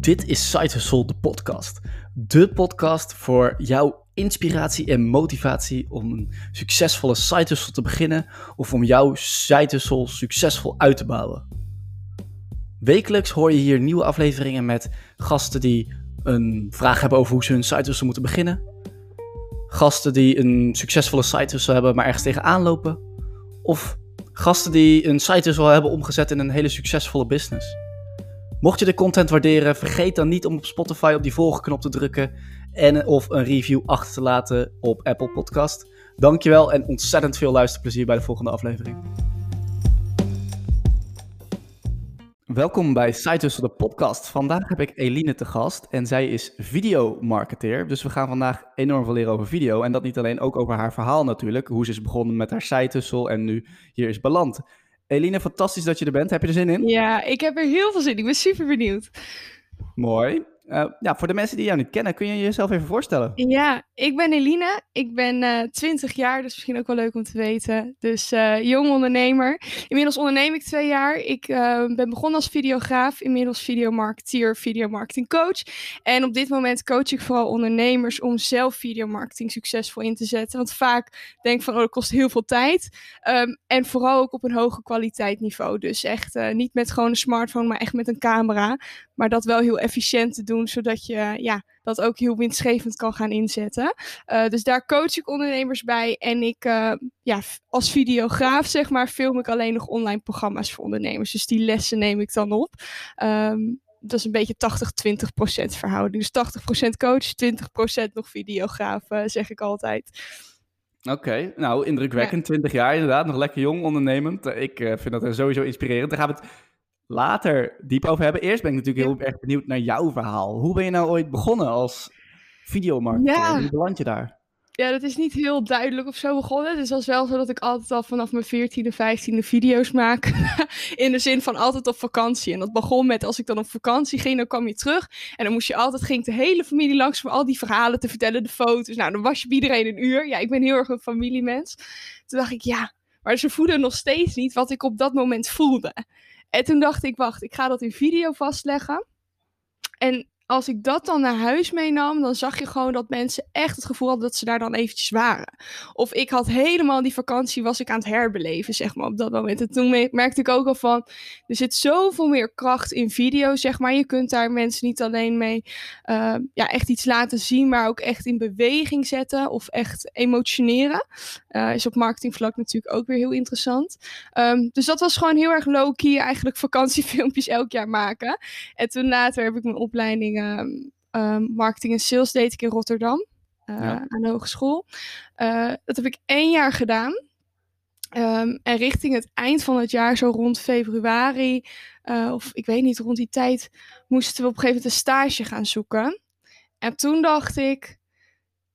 Dit is Side Hustle, de podcast. De podcast voor jouw inspiratie en motivatie om een succesvolle side hustle te beginnen of om jouw side hustle succesvol uit te bouwen. Wekelijks hoor je hier nieuwe afleveringen met gasten die een vraag hebben over hoe ze hun side hustle moeten beginnen. Gasten die een succesvolle side hustle hebben, maar ergens tegenaan lopen. Of gasten die een side hustle hebben omgezet in een hele succesvolle business. Mocht je de content waarderen, vergeet dan niet om op Spotify op die volgknop te drukken en of een review achter te laten op Apple Podcast. Dankjewel en ontzettend veel luisterplezier bij de volgende aflevering. Welkom bij Side de podcast. Vandaag heb ik Eline te gast en zij is videomarketeer. Dus we gaan vandaag enorm veel leren over video. En dat niet alleen, ook over haar verhaal natuurlijk. Hoe ze is begonnen met haar side en nu hier is beland. Eline, fantastisch dat je er bent. Heb je er zin in? Ja, ik heb er heel veel zin in. Ik ben super benieuwd. Mooi. Uh, ja, voor de mensen die jou niet kennen, kun je jezelf even voorstellen? Ja, ik ben Eline. Ik ben uh, eh, 20 jaar, dus misschien ook wel leuk om te weten. Dus uh, jong ondernemer. Inmiddels onderneem ik twee jaar. Ik ben begonnen als videograaf, inmiddels videomarketeer, videomarketing coach. En op dit moment coach ik vooral ondernemers om zelf videomarketing succesvol in te zetten. Want vaak denk ik van, oh, dat kost heel veel tijd. Um, en vooral ook op een hoge kwaliteit niveau. Dus echt niet met gewoon een smartphone, maar echt met een camera. Maar dat wel heel efficiënt te doen, zodat je ja, dat ook heel winstgevend kan gaan inzetten. Uh, dus daar coach ik ondernemers bij. En ik, uh, ja, als videograaf zeg maar, film ik alleen nog online programma's voor ondernemers. Dus die lessen neem ik dan op. Um, dat is een beetje 80-20% verhouding. Dus 80% coach, 20% nog videograaf, uh, zeg ik altijd. Oké, okay, nou indrukwekkend. Ja. 20 jaar inderdaad, nog lekker jong ondernemend. Ik vind dat sowieso inspirerend. Dan gaan we het later diep over hebben. Eerst ben ik natuurlijk heel erg benieuwd naar jouw verhaal. Hoe ben je nou ooit begonnen als videomarketer? Ja. Hoe beland je daar? Ja, dat is niet heel duidelijk of zo begonnen. Het was wel zo dat ik altijd al vanaf mijn 14e, 15e video's maak. In de zin van altijd op vakantie. En dat begon met als ik dan op vakantie ging, dan kwam je terug. En dan moest je altijd, ging de hele familie langs voor al die verhalen te vertellen, de foto's. Nou, dan was je bij iedereen een uur. Ja, ik ben heel erg een familiemens. Toen dacht ik, ja, maar ze voeden nog steeds niet wat ik op dat moment voelde. En toen dacht ik, wacht, ik ga dat in video vastleggen. En als ik dat dan naar huis meenam, dan zag je gewoon dat mensen echt het gevoel hadden dat ze daar dan eventjes waren. Of ik had helemaal die vakantie, was ik aan het herbeleven, zeg maar, op dat moment. En toen merkte ik ook al van, er zit zoveel meer kracht in video, zeg maar. Je kunt daar mensen niet alleen mee, uh, ja, echt iets laten zien, maar ook echt in beweging zetten of echt emotioneren. Uh, is op marketingvlak natuurlijk ook weer heel interessant. Um, dus dat was gewoon heel erg low-key, eigenlijk vakantiefilmpjes elk jaar maken. En toen later heb ik mijn opleiding um, marketing en sales deed ik in Rotterdam. Uh, aan de hogeschool. Uh, dat heb ik één jaar gedaan. Um, en richting het eind van het jaar, zo rond februari, uh, of ik weet niet, rond die tijd, moesten we op een gegeven moment een stage gaan zoeken. En toen dacht ik,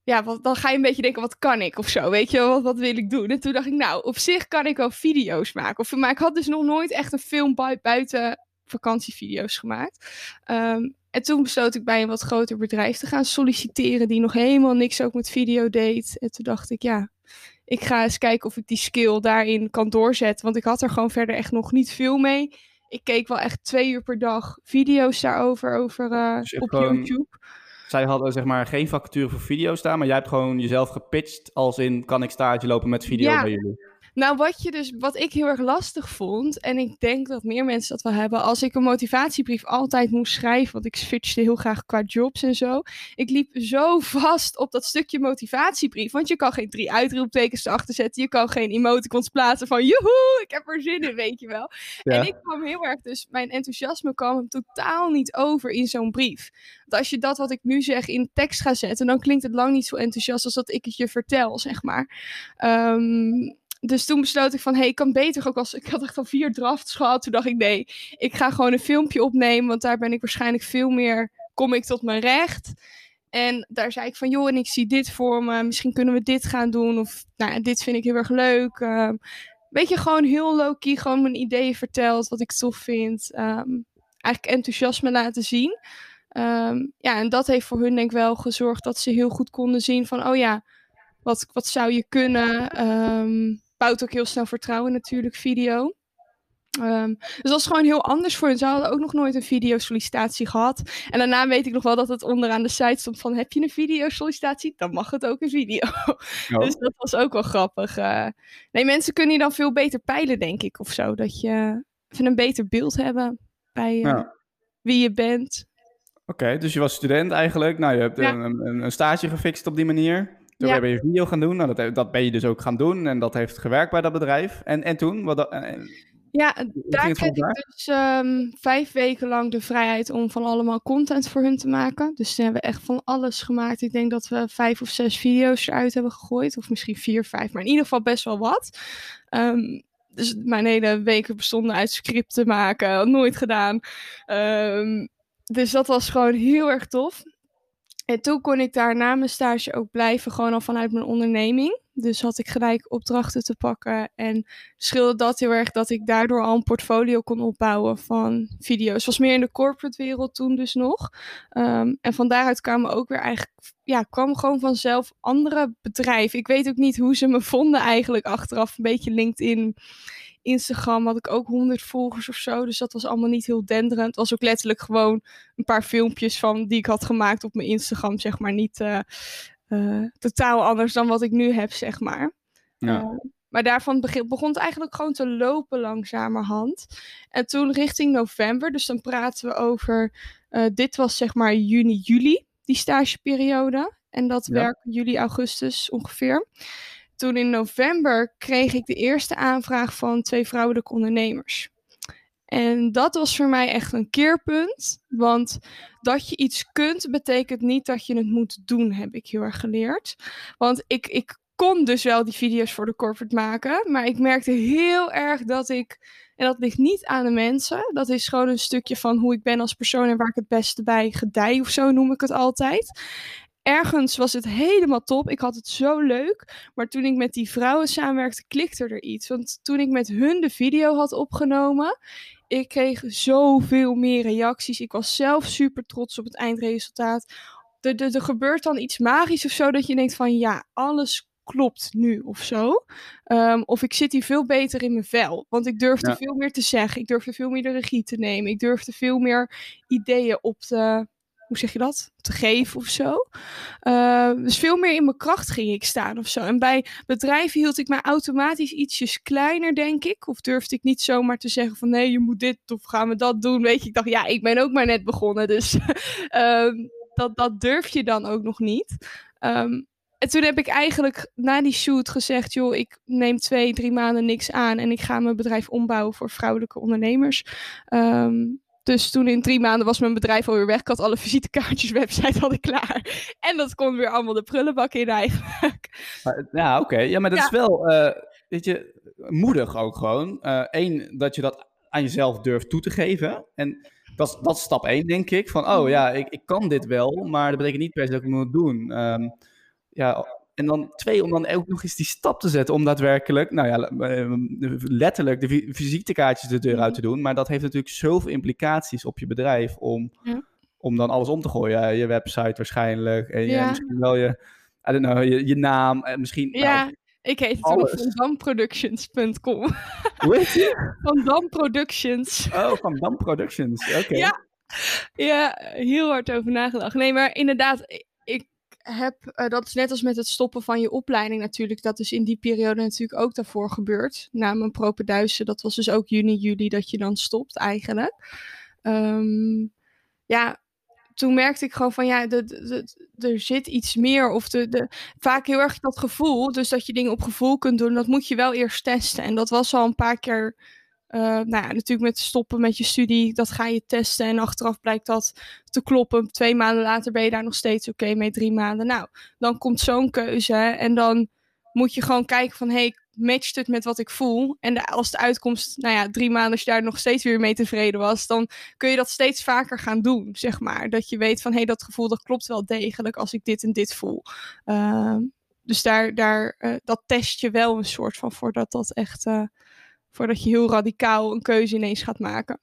ja, wat, dan ga je een beetje denken, wat kan ik of zo, weet je, wat, wat wil ik doen? En toen dacht ik, nou, op zich kan ik wel video's maken. Of, maar ik had dus nog nooit echt een film buiten vakantievideo's gemaakt. Um, en toen besloot ik bij een wat groter bedrijf te gaan solliciteren, die nog helemaal niks ook met video deed. En toen dacht ik, ja, ik ga eens kijken of ik die skill daarin kan doorzetten. Want ik had er gewoon verder echt nog niet veel mee. Ik keek wel echt twee uur per dag video's daarover over, uh, op YouTube. Zij hadden zeg maar geen vacature voor video staan, maar jij hebt gewoon jezelf gepitcht als in kan ik stage lopen met video ja. bij jullie. Nou, wat, je dus, wat ik heel erg lastig vond, en ik denk dat meer mensen dat wel hebben, als ik een motivatiebrief altijd moest schrijven, want ik switchte heel graag qua jobs en zo. Ik liep zo vast op dat stukje motivatiebrief, want je kan geen drie uitroeptekens erachter zetten, je kan geen emoticons plaatsen van joehoe, ik heb er zin in, weet je wel. En ik kwam heel erg, dus mijn enthousiasme kwam totaal niet over in zo'n brief. Want als je dat wat ik nu zeg in tekst gaat zetten, dan klinkt het lang niet zo enthousiast als dat ik het je vertel, zeg maar. Um, dus toen besloot ik van, hé, hey, ik kan beter ook als... Ik had echt al vier drafts gehad. Toen dacht ik, nee, ik ga gewoon een filmpje opnemen. Want daar ben ik waarschijnlijk veel meer... Kom ik tot mijn recht. En daar zei ik van, joh, en ik zie dit voor me. Misschien kunnen we dit gaan doen. Of, nou, dit vind ik heel erg leuk. Um, weet je, gewoon heel low-key. Gewoon mijn ideeën verteld. Wat ik tof vind. Um, eigenlijk enthousiasme laten zien. Um, ja, en dat heeft voor hun denk ik wel gezorgd dat ze heel goed konden zien van, oh ja, wat, wat zou je kunnen? Bouwt ook heel snel vertrouwen natuurlijk, video. Um, dus dat is gewoon heel anders voor hen. Ze hadden ook nog nooit een videosollicitatie gehad. En daarna weet ik nog wel dat het onderaan de site stond van... heb je een videosollicitatie? Dan mag het ook een video. Dus dat was ook wel grappig. Uh, nee, mensen kunnen je dan veel beter peilen, denk ik, of zo. Dat je even een beter beeld hebben bij uh, ja. wie je bent. Oké, dus je was student eigenlijk. Nou, je hebt een, een, een, stage gefixt op die manier. Toen ja. ben je video gaan doen. Nou, dat, dat ben je dus ook gaan doen. En dat heeft gewerkt bij dat bedrijf. En, en toen? Wat, ja, daar kreeg ik dus um, vijf weken lang de vrijheid om van allemaal content voor hun te maken. Dus toen hebben we echt van alles gemaakt. Ik denk dat we vijf of zes video's eruit hebben gegooid. Of misschien vier, vijf. Maar in ieder geval best wel wat. Um, dus mijn hele weken bestonden uit scripten maken. Nooit gedaan. Um, dus dat was gewoon heel erg tof. En toen kon ik daar na mijn stage ook blijven, gewoon al vanuit mijn onderneming. Dus had ik gelijk opdrachten te pakken. En scheelde dat heel erg dat ik daardoor al een portfolio kon opbouwen van video's. Was meer in de corporate wereld toen dus nog. Um, en van daaruit kwamen ook weer eigenlijk, ja, kwam gewoon vanzelf andere bedrijven. Ik weet ook niet hoe ze me vonden eigenlijk achteraf. Een beetje LinkedIn Instagram had ik ook 100 volgers of zo. Dus dat was allemaal niet heel denderend. Het was ook letterlijk gewoon een paar filmpjes van die ik had gemaakt op mijn Instagram, zeg maar. Niet uh, uh, totaal anders dan wat ik nu heb, zeg maar. Ja. Uh, maar daarvan begin, begon het eigenlijk gewoon te lopen langzamerhand. En toen richting november, dus dan praten we over, dit was zeg maar juni, juli, die stageperiode. En dat ja. werk juli, augustus ongeveer toen in november kreeg ik de eerste aanvraag van twee vrouwelijke ondernemers. En dat was voor mij echt een keerpunt. Want dat je iets kunt, betekent niet dat je het moet doen, heb ik heel erg geleerd. Want ik, ik kon dus wel die video's voor de corporate maken. Maar ik merkte heel erg dat ik. En dat ligt niet aan de mensen. Dat is gewoon een stukje van hoe ik ben als persoon en waar ik het beste bij gedij of zo noem ik het altijd ergens was het helemaal top. Ik had het zo leuk. Maar toen ik met die vrouwen samenwerkte, klikte er iets. Want toen ik met hun de video had opgenomen, ik kreeg zoveel meer reacties. Ik was zelf super trots op het eindresultaat. Er, er, er gebeurt dan iets magisch of zo, dat je denkt van ja, alles klopt nu of zo. Um, of ik zit hier veel beter in mijn vel. Want ik durfde ja. veel meer te zeggen. Ik durfde veel meer de regie te nemen. Ik durfde veel meer ideeën op te, hoe zeg je dat? Te geven of zo. Uh, dus veel meer in mijn kracht ging ik staan of zo. En bij bedrijven hield ik mij automatisch ietsjes kleiner, denk ik. Of durfde ik niet zomaar te zeggen van nee, je moet dit of gaan we dat doen. Weet je, ik dacht ja, ik ben ook maar net begonnen. Dus um, dat, dat durf je dan ook nog niet. Um, en toen heb ik eigenlijk na die shoot gezegd: joh, ik neem twee, drie maanden niks aan en ik ga mijn bedrijf ombouwen voor vrouwelijke ondernemers. Um, dus toen in drie maanden was mijn bedrijf alweer weg. Ik had alle visitekaartjes, website had ik klaar. En dat kon weer allemaal de prullenbak in eigenlijk. ja, oké. Okay. Ja, maar dat ja. is wel, uh, weet je, moedig ook gewoon. Eén, uh, dat je dat aan jezelf durft toe te geven. En dat is, dat is stap één, denk ik. Van, oh ja, ik, ik kan dit wel, maar dat betekent niet per se dat ik het moet doen. Um, ja, en dan twee, om dan ook nog eens die stap te zetten om daadwerkelijk, nou ja, letterlijk de visitekaartjes de deur uit te doen. Maar dat heeft natuurlijk zoveel implicaties op je bedrijf om, ja. om dan alles om te gooien. Je website waarschijnlijk en ja. je, misschien wel je, I don't know, je, je naam en misschien... Ja. Nou, ik heet toen nog vandamproductions.com. Hoe heet je? Van Dam Productions. Oh, van Dam Productions. Oké. Okay. Ja. ja, heel hard over nagedacht. Nee, maar inderdaad, heb, uh, dat is net als met het stoppen van je opleiding natuurlijk. Dat is in die periode natuurlijk ook daarvoor gebeurd. Na mijn propenduizen, dat was dus ook juni, juli dat je dan stopt eigenlijk. Um, ja, toen merkte ik gewoon van ja, er zit iets meer. Of de, de, vaak heel erg dat gevoel. Dus dat je dingen op gevoel kunt doen, dat moet je wel eerst testen. En dat was al een paar keer uh, nou ja, natuurlijk met stoppen met je studie, dat ga je testen en achteraf blijkt dat te kloppen. Twee maanden later ben je daar nog steeds oké mee, drie maanden. Nou, dan komt zo'n keuze en dan moet je gewoon kijken van, hey, matcht het met wat ik voel? En als de uitkomst, nou ja, drie maanden als je daar nog steeds weer mee tevreden was, dan kun je dat steeds vaker gaan doen, zeg maar. Dat je weet van, hé, hey, dat gevoel, dat klopt wel degelijk als ik dit en dit voel. Uh, dus daar, daar, uh, dat test je wel een soort van voordat dat echt uh, voordat je heel radicaal een keuze ineens gaat maken.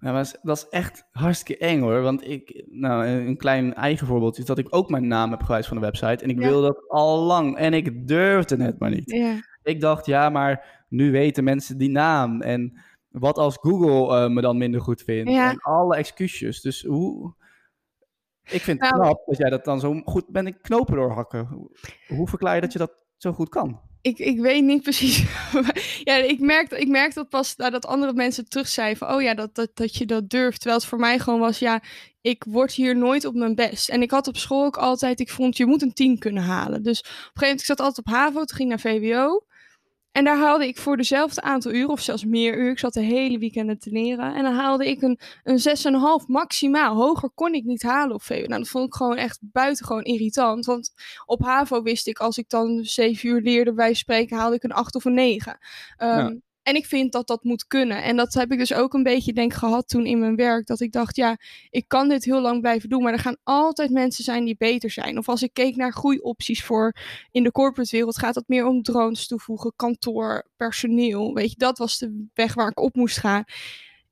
Ja, maar dat is echt hartstikke eng hoor. Want ik, nou, een klein eigen voorbeeld is dat ik ook mijn naam heb gewijzigd van de website. En ik ja. wilde dat al lang. En ik durfde het maar niet. Ja. Ik dacht, ja, maar nu weten mensen die naam. En Wat als Google eh, me dan minder goed vindt? Ja. En alle excuses. Dus hoe... Ik vind het Nou- knap dat jij dat dan zo goed bent in knopen doorhakken. Hoe verklaar je dat je dat zo goed kan? Ik, ik weet niet precies. ja, ik merk, ik merk dat pas nadat andere mensen terug van... oh ja, dat, dat, dat je dat durft. Terwijl het voor mij gewoon was, ja, ik word hier nooit op mijn best. En ik had op school ook altijd, ik vond, je moet een 10 kunnen halen. Dus op een gegeven moment, ik zat altijd op HAVO, toen ging naar VWO. En daar haalde ik voor dezelfde aantal uren, of zelfs meer uur, ik zat de hele weekenden te leren. En dan haalde ik een, een 6,5 maximaal. Hoger kon ik niet halen op VWO. Nou, dat vond ik gewoon echt buitengewoon irritant. Want op HAVO wist ik, als ik dan 7 uur leerde bij spreken, haalde ik een 8 of een 9. Ehm, Ja. En ik vind dat dat moet kunnen. En dat heb ik dus ook een beetje, denk gehad toen in mijn werk. Dat ik dacht, ja, ik kan dit heel lang blijven doen. Maar er gaan altijd mensen zijn die beter zijn. Of als ik keek naar groeiopties voor in de corporate wereld, gaat het meer om drones toevoegen, kantoor, personeel. Weet je, dat was de weg waar ik op moest gaan.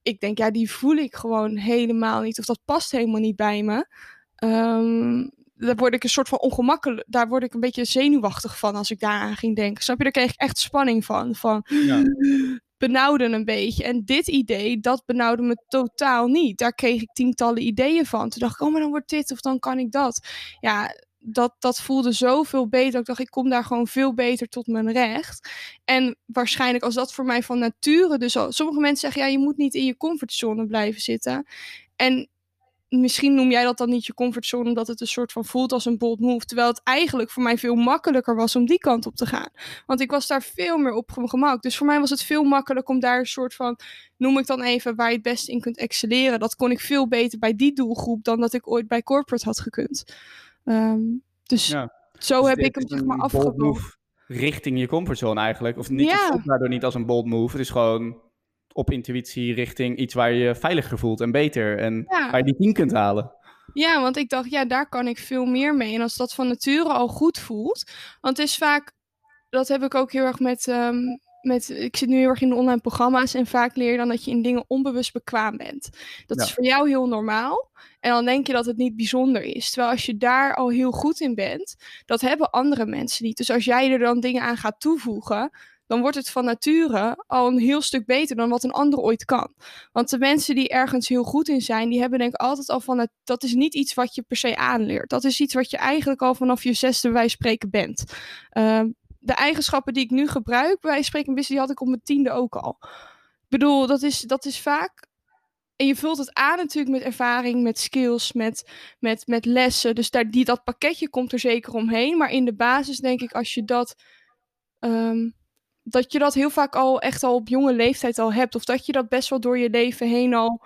Ik denk, ja, die voel ik gewoon helemaal niet. Of dat past helemaal niet bij me. Ehm, daar word ik een soort van ongemakkelijk. Daar word ik een beetje zenuwachtig van als ik daaraan ging denken. Snap je? Daar kreeg ik echt spanning van. Van Ja. benauwde een beetje. En dit idee, dat benauwde me totaal niet. Daar kreeg ik tientallen ideeën van. Toen dacht ik, oh, maar dan wordt dit of dan kan ik dat. Ja, dat, dat voelde zoveel beter. Ik dacht, ik kom daar gewoon veel beter tot mijn recht. En waarschijnlijk als dat voor mij van nature dus al... Sommige mensen zeggen, ja, je moet niet in je comfortzone blijven zitten. En misschien noem jij dat dan niet je comfortzone, omdat het een soort van voelt als een bold move. Terwijl het eigenlijk voor mij veel makkelijker was om die kant op te gaan. Want ik was daar veel meer op gemak. Dus voor mij was het veel makkelijker om daar een soort van, noem ik dan even, waar je het beste in kunt excelleren. Dat kon ik veel beter bij die doelgroep dan dat ik ooit bij corporate had gekund. Ehm, dus Ja. zo Dus heb ik hem zeg maar move richting je comfortzone eigenlijk. Of niet, Ja. het voelt daardoor niet als een bold move. Het is gewoon op intuïtie richting iets waar je veiliger voelt en beter. En Ja. waar je die 10 kunt halen. Ja, want ik dacht, ja, daar kan ik veel meer mee. En als dat van nature al goed voelt. Want het is vaak, dat heb ik ook heel erg met, ehm, met. Ik zit nu heel erg in de online programma's. En vaak leer je dan dat je in dingen onbewust bekwaam bent. Dat Ja. is voor jou heel normaal. En dan denk je dat het niet bijzonder is. Terwijl als je daar al heel goed in bent, dat hebben andere mensen niet. Dus als jij er dan dingen aan gaat toevoegen. Dan wordt het van nature al een heel stuk beter dan wat een ander ooit kan. Want de mensen die ergens heel goed in zijn, die hebben denk ik altijd al van het. Dat is niet iets wat je per se aanleert. Dat is iets wat je eigenlijk al vanaf je zesde bij spreken bent. Ehm, de eigenschappen die ik nu gebruik bij spreken die had ik op mijn tiende ook al. Ik bedoel, dat is, dat is vaak. En je vult het aan natuurlijk met ervaring, met skills, met, met, met lessen. Dus daar, die, dat pakketje komt er zeker omheen. Maar in de basis denk ik, als je dat ehm, dat je dat heel vaak al echt al op jonge leeftijd al hebt. Of dat je dat best wel door je leven heen al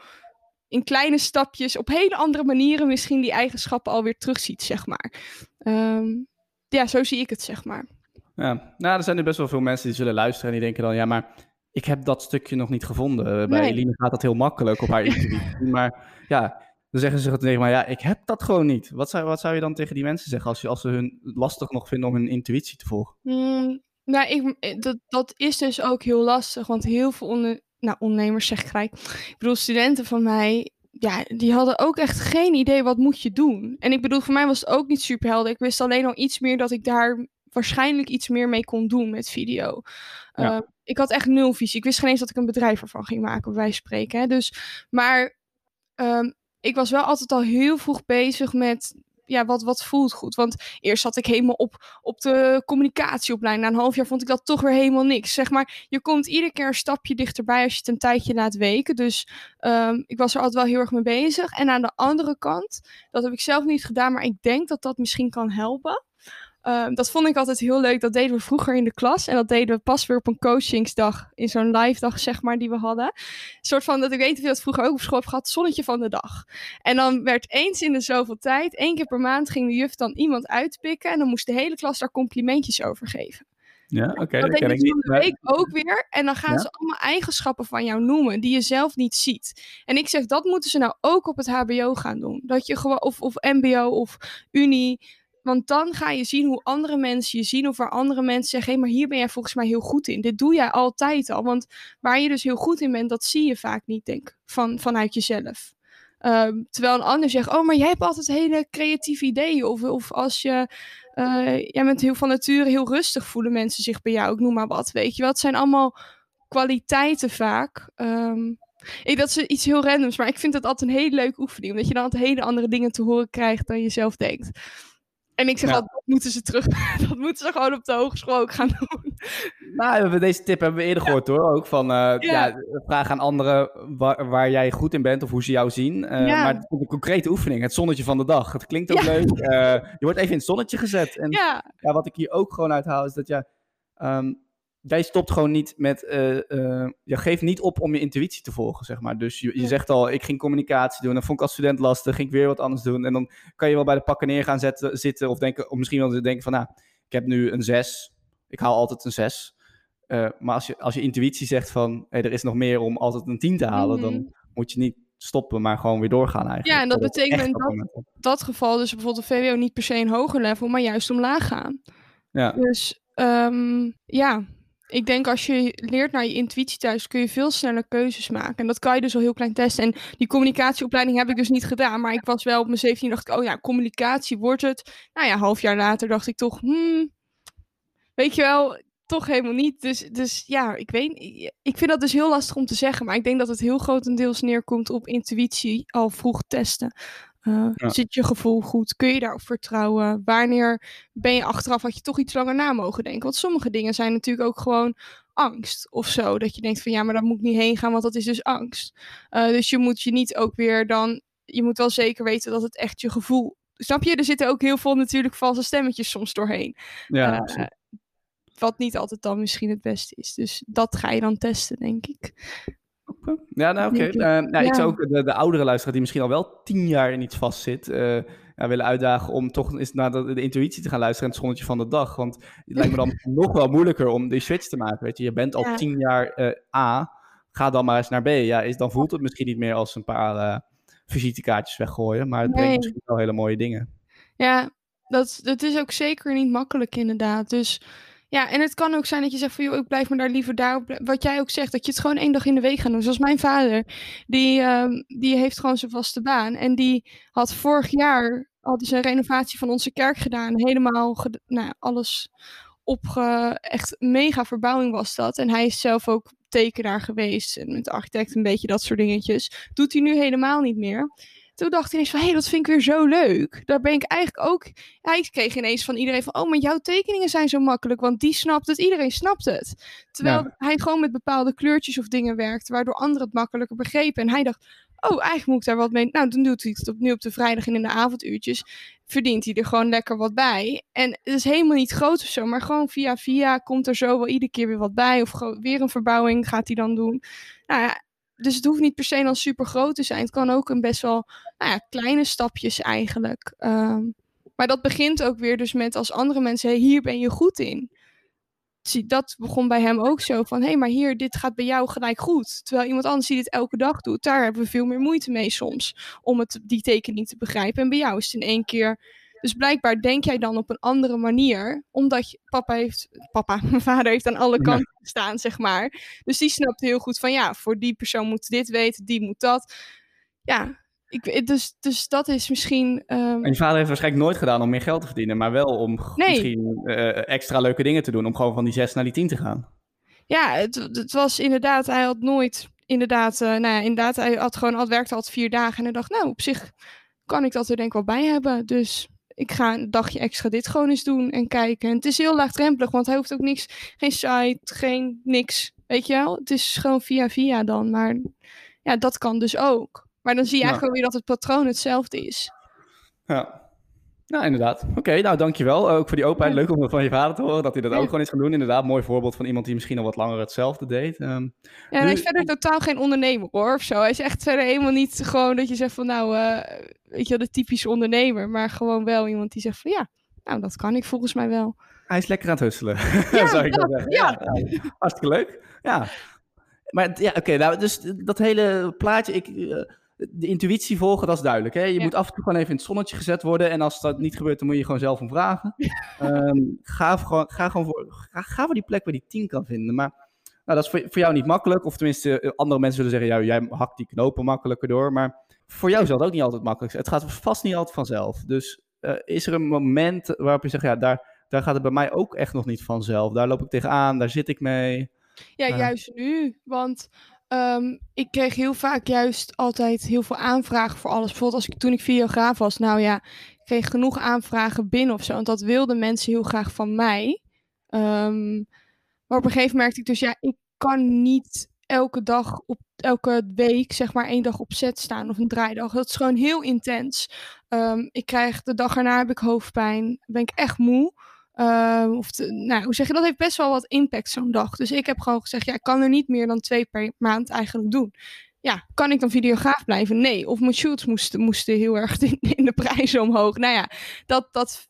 in kleine stapjes, op hele andere manieren misschien die eigenschappen alweer terugziet, zeg maar. Ehm, ja, zo zie ik het, zeg maar. Ja, nou, er zijn nu best wel veel mensen die zullen luisteren en die denken dan, ja, maar ik heb dat stukje nog niet gevonden. Eh, Bij Nee. Eline gaat dat heel makkelijk op haar intuïtie. maar ja, dan zeggen ze tegen mij, ja, ik heb dat gewoon niet. Wat zou, wat zou je dan tegen die mensen zeggen als, je, als ze hun lastig nog vinden om hun intuïtie te volgen? Mm, nou, ik, eh, dat, dat is dus ook heel lastig, want heel veel onder, nou, ondernemers zeg ik gelijk. Ik bedoel, studenten van mij, ja, die hadden ook echt geen idee wat moet je doen. En ik bedoel, voor mij was het ook niet super helder. Ik wist alleen al iets meer dat ik daar waarschijnlijk iets meer mee kon doen met video. Ja. Eh, ik had echt nul visie. Ik wist geen eens dat ik een bedrijf ervan ging maken, van spreken. Hè. Dus, maar ehm, ik was wel altijd al heel vroeg bezig met ja, wat, wat voelt goed. Want eerst zat ik helemaal op, op de communicatieopleiding. Na een half jaar vond ik dat toch weer helemaal niks. Zeg maar, je komt iedere keer een stapje dichterbij als je het een tijdje laat weken. Dus ehm, ik was er altijd wel heel erg mee bezig. En aan de andere kant, dat heb ik zelf niet gedaan, maar ik denk dat dat misschien kan helpen. Ehm, dat vond ik altijd heel leuk. Dat deden we vroeger in de klas. En dat deden we pas weer op een coachingsdag. In zo'n live dag, zeg maar, die we hadden. Een soort van, dat ik weet of je dat vroeger ook op school hebt gehad. Zonnetje van de dag. En dan werd eens in de zoveel tijd, één keer per maand, ging de juf dan iemand uitpikken. En dan moest de hele klas daar complimentjes over geven. Ja, oké, dat dat deed ik van de week ook weer. En dan gaan Ja? ze allemaal eigenschappen van jou noemen die je zelf niet ziet. En ik zeg, dat moeten ze nou ook op het HBO gaan doen. Dat je gewoon, of, of MBO of Unie. Want dan ga je zien hoe andere mensen je zien. Of waar andere mensen zeggen: hé, maar hier ben jij volgens mij heel goed in. Dit doe jij altijd al. Want waar je dus heel goed in bent, dat zie je vaak niet, denk ik, van, vanuit jezelf. Ehm, terwijl een ander zegt: Oh, maar jij hebt altijd hele creatieve ideeën. Of, of als je. eh, jij bent heel van nature heel rustig, voelen mensen zich bij jou. Ik noem maar wat. Weet je wel, het zijn allemaal kwaliteiten vaak. Ehm, ik, dat is iets heel randoms, maar ik vind het altijd een hele leuke oefening. Omdat je dan altijd hele andere dingen te horen krijgt dan je zelf denkt. En ik zeg Ja. dat moeten ze terug. dat moeten ze gewoon op de hogeschool ook gaan doen. Nou, we hebben deze tip hebben we eerder gehoord hoor. Ook van eh, ja. vraag aan anderen waar, waar jij goed in bent of hoe ze jou zien. Eh. Maar het is een concrete oefening, het zonnetje van de dag. Het klinkt ook leuk. Eh, je wordt even in het zonnetje gezet. En Ja, wat ik hier ook gewoon uithaal is dat ja, ehm, jij stopt gewoon niet met, eh, eh, je geeft niet op om je intuïtie te volgen, zeg maar. Dus je, je zegt al, ik ging communicatie doen, dan vond ik als student lastig, ging ik weer wat anders doen. En dan kan je wel bij de pakken neer gaan zetten, zitten of, denken, of misschien wel denken van, nou, ik heb nu een 6, ik haal altijd een 6. Eh, maar als je, als je intuïtie zegt van, hey, er is nog meer om altijd een 10 te halen, Mhm. dan moet je niet stoppen, maar gewoon weer doorgaan eigenlijk. Ja, en dat betekent echt dat- dat geval dus bijvoorbeeld een VWO niet per se een hoger level, maar juist omlaag gaan. Ja, Dus ehm, ja, ik denk als je leert naar je intuïtie thuis, kun je veel sneller keuzes maken. En dat kan je dus al heel klein testen. En die communicatieopleiding heb ik dus niet gedaan. Maar ik was wel op mijn 17 dacht ik, oh ja, communicatie wordt het. Nou ja, half jaar later dacht ik toch, hmm, weet je wel, toch helemaal niet. Dus, dus ja, ik weet, ik vind dat dus heel lastig om te zeggen. Maar ik denk dat het heel grotendeels neerkomt op intuïtie al vroeg testen. Uh, Ja. Zit je gevoel goed? Kun je daarop vertrouwen? Wanneer ben je achteraf, had je toch iets langer na mogen denken? Want sommige dingen zijn natuurlijk ook gewoon angst of zo. Dat je denkt van ja, maar daar moet ik niet heen gaan, want dat is dus angst. Uh, dus je moet je niet ook weer dan, je moet wel zeker weten dat het echt je gevoel. Snap je? Er zitten ook heel veel natuurlijk valse stemmetjes soms doorheen. ja, Uh, absoluut. wat niet altijd dan misschien het beste is. Dus dat ga je dan testen, denk ik. Ja, nou oké. Ik. Eh, nou, Ik Ja. zou ook de, de oudere luisteraar die misschien al wel tien jaar in iets vastzit, eh ja, willen uitdagen om toch eens naar de, de intuïtie te gaan luisteren en het zonnetje van de dag. Want het lijkt me dan nog wel moeilijker om die switch te maken. Weet je, je bent al Ja. tien jaar eh, A, ga dan maar eens naar B. Ja, is, dan voelt het misschien niet meer als een paar visitekaartjes weggooien, maar het brengt misschien wel hele mooie dingen. Ja, dat, dat is ook zeker niet makkelijk inderdaad. Dus ja, en het kan ook zijn dat je zegt van joh, ik blijf me daar liever daarop. Wat jij ook zegt, dat je het gewoon één dag in de week gaat doen. Zoals mijn vader, die, ehm, die heeft gewoon zijn vaste baan. En die had vorig jaar had hij zijn renovatie van onze kerk gedaan. Helemaal, nou, alles opge... Echt mega verbouwing was dat. En hij is zelf ook tekenaar geweest. En met de architect een beetje dat soort dingetjes. Doet hij nu helemaal niet meer. Toen dacht hij ineens van, hé, hey, dat vind ik weer zo leuk. Daar ben ik eigenlijk ook... Hij kreeg ineens van iedereen van, oh, maar jouw tekeningen zijn zo makkelijk, want die snapt het, iedereen snapt het. Terwijl Ja. hij gewoon met bepaalde kleurtjes of dingen werkte, waardoor anderen het makkelijker begrepen. En hij dacht, oh, eigenlijk moet ik daar wat mee... Nou, dan doet hij het opnieuw op de vrijdag en in de avonduurtjes. Verdient hij er gewoon lekker wat bij. En het is helemaal niet groot of zo, maar gewoon via via komt er zo wel iedere keer weer wat bij. Of weer een verbouwing gaat hij dan doen. Nou ja, dus het hoeft niet per se dan super groot te zijn. Het kan ook een best wel nou ja, kleine stapjes eigenlijk. Ehm, maar dat begint ook weer dus met als andere mensen, hey, hier ben je goed in. Dat begon bij hem ook zo van, hé, hey, maar hier, dit gaat bij jou gelijk goed. Terwijl iemand anders die dit elke dag doet, daar hebben we veel meer moeite mee soms. Om het, die tekening te begrijpen. En bij jou is het in één keer... Dus blijkbaar denk jij dan op een andere manier, omdat je, papa heeft, papa, mijn vader heeft aan alle Ja. kanten gestaan, zeg maar. Dus die snapt heel goed van, ja, voor die persoon moet dit weten, die moet dat. Ja, ik, dus, dus dat is misschien... ehm, En je vader heeft waarschijnlijk nooit gedaan om meer geld te verdienen, maar wel om Nee. misschien eh, extra leuke dingen te doen, om gewoon van die 6 naar die 10 te gaan. Ja, het, het was inderdaad, hij had nooit, inderdaad, eh, nou ja, inderdaad, hij had gewoon, al werkte al vier dagen en hij dacht, nou, op zich kan ik dat er denk ik wel bij hebben. Dus ik ga een dagje extra dit gewoon eens doen en kijken. En het is heel laagdrempelig, want hij hoeft ook niks, geen site, geen niks, weet je wel. Het is gewoon via via dan, maar ja, dat kan dus ook. Maar dan zie je eigenlijk weer dat het patroon hetzelfde is. Ja. Nou, inderdaad. Oké, nou dankjewel. Ook voor die openheid. Leuk om van je vader te horen, dat hij dat Ja. ook gewoon is gaan doen. Inderdaad, mooi voorbeeld van iemand die misschien al wat langer hetzelfde deed. Ehm, Ja, hij is verder totaal geen ondernemer hoor, of zo. Hij is echt verder helemaal niet gewoon dat je zegt van nou, eh, weet je wel, de typische ondernemer. Maar gewoon wel iemand die zegt van ja, nou dat kan ik volgens mij wel. hij is lekker aan het husselen, Ja, zou ik wel zeggen. ja. ja, hartstikke leuk. Ja. Maar ja, oké, nou, dus dat hele plaatje, ik, eh, de intuïtie volgen, dat is duidelijk. Hè? Je Ja. moet af en toe gewoon even in het zonnetje gezet worden. En als dat niet gebeurt, dan moet je gewoon zelf om vragen. Ehm, ga, gewoon, ga gewoon voor, ga, ga voor die plek waar die 10 kan vinden. Maar nou, dat is voor, voor jou niet makkelijk. Of tenminste, eh, andere mensen zullen zeggen, ja, jij hakt die knopen makkelijker door. Maar voor jou zal het ook niet altijd makkelijk zijn. Het gaat vast niet altijd vanzelf. Dus eh, is er een moment waarop je zegt, ja, daar, daar gaat het bij mij ook echt nog niet vanzelf. Daar loop ik tegenaan, daar zit ik mee. Ja, Ja. juist nu. Want ehm, ik kreeg heel vaak juist altijd heel veel aanvragen voor alles. Bijvoorbeeld als ik, toen ik videograaf was, nou ja, ik kreeg genoeg aanvragen binnen of zo. Want dat wilden mensen heel graag van mij. Ehm, maar op een gegeven moment merkte ik dus, ja, ik kan niet elke dag op elke week zeg maar één dag op set staan of een draaidag. Dat is gewoon heel intens. Ehm, ik krijg de dag erna heb ik hoofdpijn, ben ik echt moe. Ehm, of nou, hoe zeg je, dat heeft best wel wat impact zo'n dag. Dus ik heb gewoon gezegd, ja, ik kan er niet meer dan twee per maand eigenlijk doen. Ja, kan ik dan videograaf blijven? Nee. Of mijn shoots moesten, moesten heel erg in, in de prijzen omhoog. Nou ja, dat, dat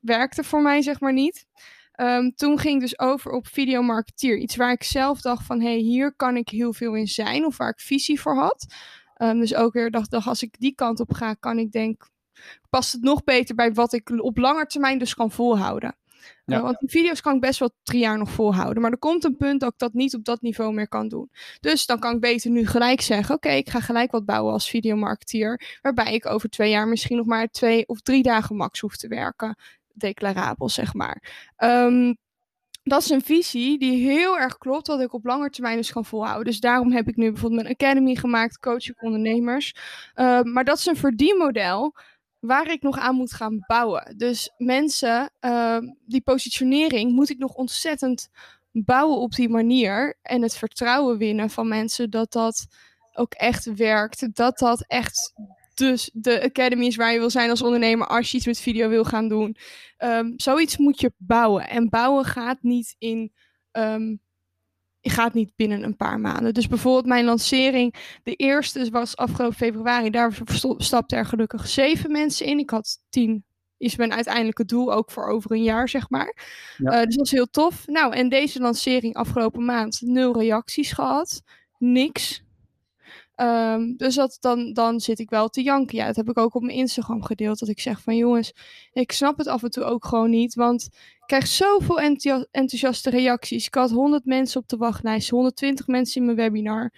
werkte voor mij zeg maar niet. Ehm, toen ging ik dus over op videomarketeer. Iets waar ik zelf dacht van, hé, hey, hier kan ik heel veel in zijn. Of waar ik visie voor had. Ehm, dus ook weer dacht, dacht, als ik die kant op ga, kan ik denk, past het nog beter bij wat ik op lange termijn dus kan volhouden. Ja. Uh, want die video's kan ik best wel drie jaar nog volhouden. Maar er komt een punt dat ik dat niet op dat niveau meer kan doen. Dus dan kan ik beter nu gelijk zeggen: Oké, ik ga gelijk wat bouwen als videomarketeer. Waarbij ik over twee jaar misschien nog maar twee of drie dagen max hoef te werken. Declarabel, zeg maar. Um, dat is een visie die heel erg klopt, wat ik op lange termijn dus kan volhouden. Dus daarom heb ik nu bijvoorbeeld mijn academy gemaakt, coach ik ondernemers. Uh, maar dat is een verdienmodel waar ik nog aan moet gaan bouwen. Dus mensen, uh, die positionering moet ik nog ontzettend bouwen op die manier. En het vertrouwen winnen van mensen dat dat ook echt werkt. Dat dat echt dus de academy is waar je wil zijn als ondernemer als je iets met video wil gaan doen. Um, zoiets moet je bouwen. En bouwen gaat niet in. Um, gaat niet binnen een paar maanden. Dus bijvoorbeeld mijn lancering, de eerste was afgelopen februari. Daar stapten er gelukkig zeven mensen in. Ik had tien. Is mijn uiteindelijke doel ook voor over een jaar, zeg maar. Ja. Uh, dus dat is heel tof. Nou, en deze lancering afgelopen maand nul reacties gehad. Niks. Um, dus dat, dan, dan zit ik wel te janken. Ja, dat heb ik ook op mijn Instagram gedeeld. Dat ik zeg van jongens, ik snap het af en toe ook gewoon niet. Want ik krijg zoveel enthousiaste reacties. Ik had 100 mensen op de wachtlijst, 120 mensen in mijn webinar.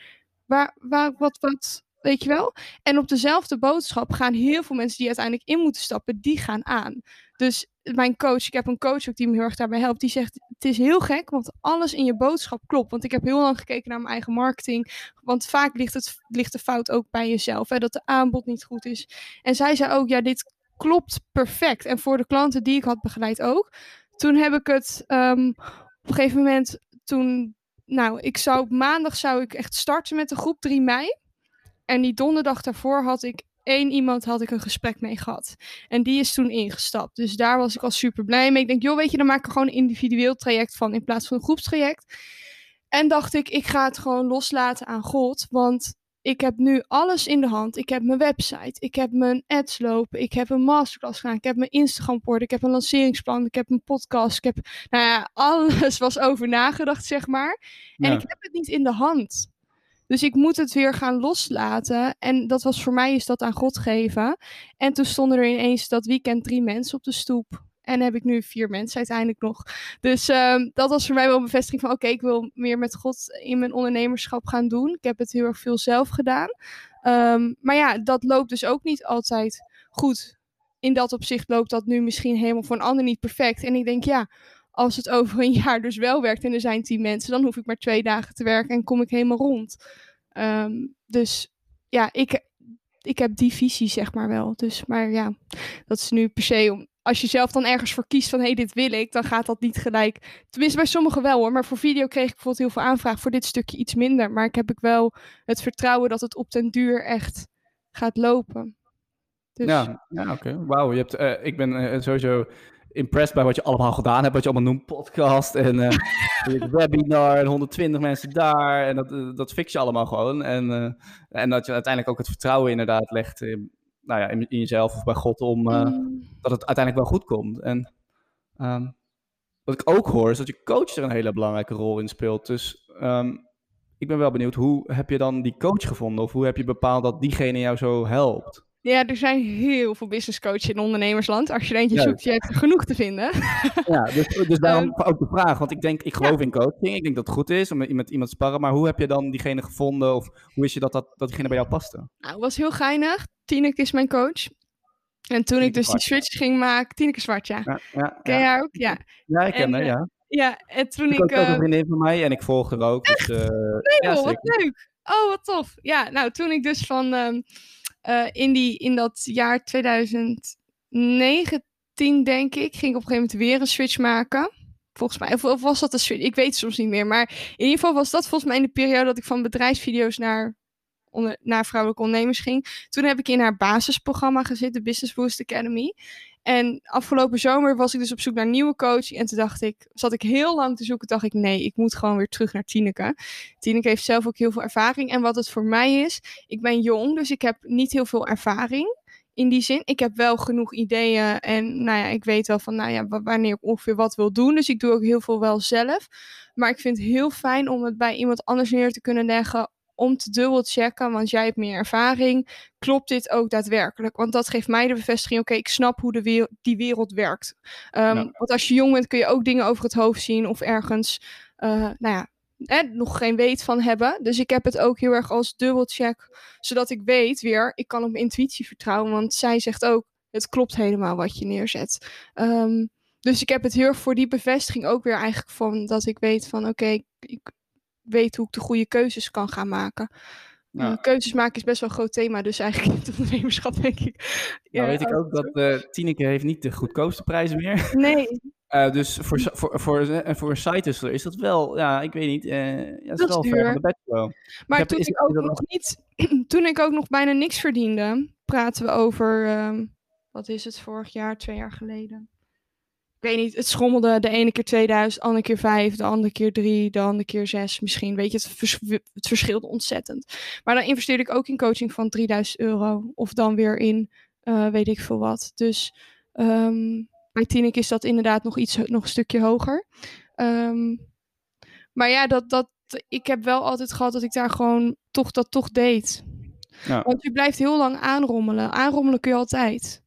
Waar, waar, wat, wat, weet je wel? En op dezelfde boodschap gaan heel veel mensen die uiteindelijk in moeten stappen, die gaan aan. Dus mijn coach, ik heb een coach ook die me heel erg daarbij helpt, die zegt: Het is heel gek, want alles in je boodschap klopt. Want ik heb heel lang gekeken naar mijn eigen marketing. Want vaak ligt, het, ligt de fout ook bij jezelf, hè, dat de aanbod niet goed is. En zij zei ook: Ja, dit klopt perfect. En voor de klanten die ik had begeleid ook. Toen heb ik het um, op een gegeven moment, toen, nou, ik zou maandag zou ik echt starten met de groep 3 mei. En die donderdag daarvoor had ik één iemand had ik een gesprek mee gehad. En die is toen ingestapt. Dus daar was ik al super blij mee. Ik denk, joh, weet je, dan maak ik gewoon een individueel traject van in plaats van een groepstraject. En dacht ik, ik ga het gewoon loslaten aan God. Want ik heb nu alles in de hand. Ik heb mijn website, ik heb mijn ads lopen, ik heb een masterclass gedaan, ik heb mijn Instagram poort, ik heb een lanceringsplan, ik heb een podcast, ik heb, nou ja, alles was over nagedacht, zeg maar. En Ja. ik heb het niet in de hand. Dus ik moet het weer gaan loslaten. En dat was voor mij is dat aan God geven. En toen stonden er ineens dat weekend drie mensen op de stoep. En heb ik nu vier mensen uiteindelijk nog. Dus um, dat was voor mij wel een bevestiging van... oké, ik wil meer met God in mijn ondernemerschap gaan doen. Ik heb het heel erg veel zelf gedaan. Um, maar ja, dat loopt dus ook niet altijd goed. In dat opzicht loopt dat nu misschien helemaal voor een ander niet perfect. En ik denk, ja, als het over een jaar dus wel werkt en er zijn tien mensen, dan hoef ik maar twee dagen te werken en kom ik helemaal rond. Um, dus ja, ik, ik heb die visie zeg maar wel. Dus, maar ja, dat is nu per se om. Als je zelf dan ergens voor kiest van hé, hey, dit wil ik, dan gaat dat niet gelijk. Tenminste, bij sommigen wel hoor. Maar voor video kreeg ik bijvoorbeeld heel veel aanvraag. Voor dit stukje iets minder. Maar ik heb ik wel het vertrouwen dat het op den duur echt gaat lopen. Dus... Ja, ja oké. Wauw, je hebt, uh, ik ben uh, sowieso impressed bij wat je allemaal gedaan hebt. Wat je allemaal noemt, podcast en uh, webinar en 120 mensen daar. En dat, uh, dat fix je allemaal gewoon. En, uh, en dat je uiteindelijk ook het vertrouwen inderdaad legt in, nou ja, in, in jezelf of bij God om mm. dat het uiteindelijk wel goed komt. En um, wat ik ook hoor is dat je coach er een hele belangrijke rol in speelt. Dus um, ik ben wel benieuwd, hoe heb je dan die coach gevonden? Of hoe heb je bepaald dat diegene jou zo helpt? Ja, er zijn heel veel business coaches in ondernemersland. Als je er eentje zoekt, je hebt er genoeg te vinden. Ja, dus, dus daarom um, ook de vraag. Want ik denk, ik geloof ja. in coaching. Ik denk dat het goed is om met, iemand te sparren. Maar hoe heb je dan diegene gevonden? Of hoe is je dat, dat, dat diegene bij jou paste? Nou, het was heel geinig. Tineke is mijn coach. En toen ik dus die switch ging maken... Tineke Zwart, ja. ja, ja ken jij ook? Ja. Ja, ik ken haar, ja. Ja, en toen Ik ik... ook ook een eh, vriendin van mij en ik volg haar ook. Dus, eh, Nee ja, joh, wat leuk. Oh, wat tof. Ja, nou, toen ik dus van ehm, eh, in, die, in dat jaar 2019, denk ik, ging ik op een gegeven moment weer een switch maken. Volgens mij, of, of was dat een switch? Ik weet het soms niet meer. Maar in ieder geval was dat volgens mij in de periode dat ik van bedrijfsvideo's naar, onder, naar vrouwelijke ondernemers ging. Toen heb ik in haar basisprogramma gezeten, Business Boost Academy. En afgelopen zomer was ik dus op zoek naar een nieuwe coach. En toen dacht ik, zat ik heel lang te zoeken, dacht ik, nee, ik moet gewoon weer terug naar Tineke. Tineke heeft zelf ook heel veel ervaring. En wat het voor mij is, ik ben jong, dus ik heb niet heel veel ervaring. In die zin, ik heb wel genoeg ideeën en nou ja, ik weet wel van nou ja, wa- wanneer ik ongeveer wat wil doen. Dus ik doe ook heel veel wel zelf. Maar ik vind het heel fijn om het bij iemand anders neer te kunnen leggen om te dubbelchecken, want jij hebt meer ervaring. Klopt dit ook daadwerkelijk? Want dat geeft mij de bevestiging, oké, ik snap hoe de wereld, die wereld werkt. Ehm. Want als je jong bent kun je ook dingen over het hoofd zien of ergens, eh, nou ja, hè, nog geen weet van hebben. Dus ik heb het ook heel erg als dubbelcheck, zodat ik weet weer, ik kan op mijn intuïtie vertrouwen. Want zij zegt ook, het klopt helemaal wat je neerzet. Ehm, dus ik heb het heel erg voor die bevestiging ook weer eigenlijk van dat ik weet van oké, ik weet hoe ik de goede keuzes kan gaan maken. Eh, keuzes maken is best wel een groot thema, dus eigenlijk in het ondernemerschap denk ik. Nou Ja, weet ik ook dat eh Tineke heeft niet de goedkoopste prijzen meer. Nee, Eh, dus voor, voor, voor, voor een site hustler is dat wel, ja, ik weet niet, eh ja, is Dat is wel duur. de bachelor. maar heb- toen is- ik ook nog niet, toen ik ook nog bijna niks verdiende, praten we over, ehm, wat is het, vorig jaar, twee jaar geleden. Ik weet niet, het schommelde de ene keer 2000, de andere keer 5, de andere keer 3, de andere keer 6 misschien. Weet je, het, vers- het verschilde ontzettend. Maar dan investeerde ik ook in coaching van 3000 euro. Of dan weer in eh, weet ik veel wat. Dus ehm, bij Tineke is dat inderdaad nog iets, nog een stukje hoger. Ehm, maar ja, dat, dat, ik heb wel altijd gehad dat ik daar gewoon toch dat toch deed. Ja. Want je blijft heel lang aanrommelen. Aanrommelen kun je altijd.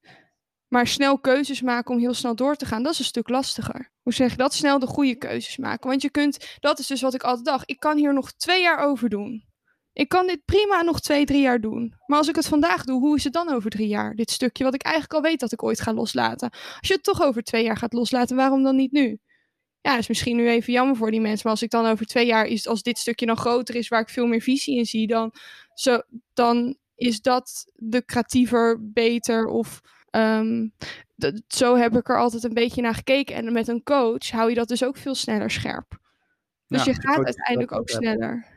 Maar snel keuzes maken om heel snel door te gaan, dat is een stuk lastiger. Hoe zeg je dat? Snel de goede keuzes maken. Want je kunt, dat is dus wat ik altijd dacht, ik kan hier nog twee jaar over doen. Ik kan dit prima nog twee, drie jaar doen. Maar als ik het vandaag doe, hoe is het dan over drie jaar? Dit stukje wat ik eigenlijk al weet dat ik ooit ga loslaten. Als je het toch over twee jaar gaat loslaten, waarom dan niet nu? Ja, is misschien nu even jammer voor die mensen. Maar als ik dan over twee jaar, als dit stukje dan groter is, waar ik veel meer visie in zie, dan, zo, dan is dat lucratiever, beter of ehm, zo heb ik er altijd een beetje naar gekeken. En met een coach hou je dat dus ook veel sneller scherp. Dus Ja, je gaat uiteindelijk ook sneller.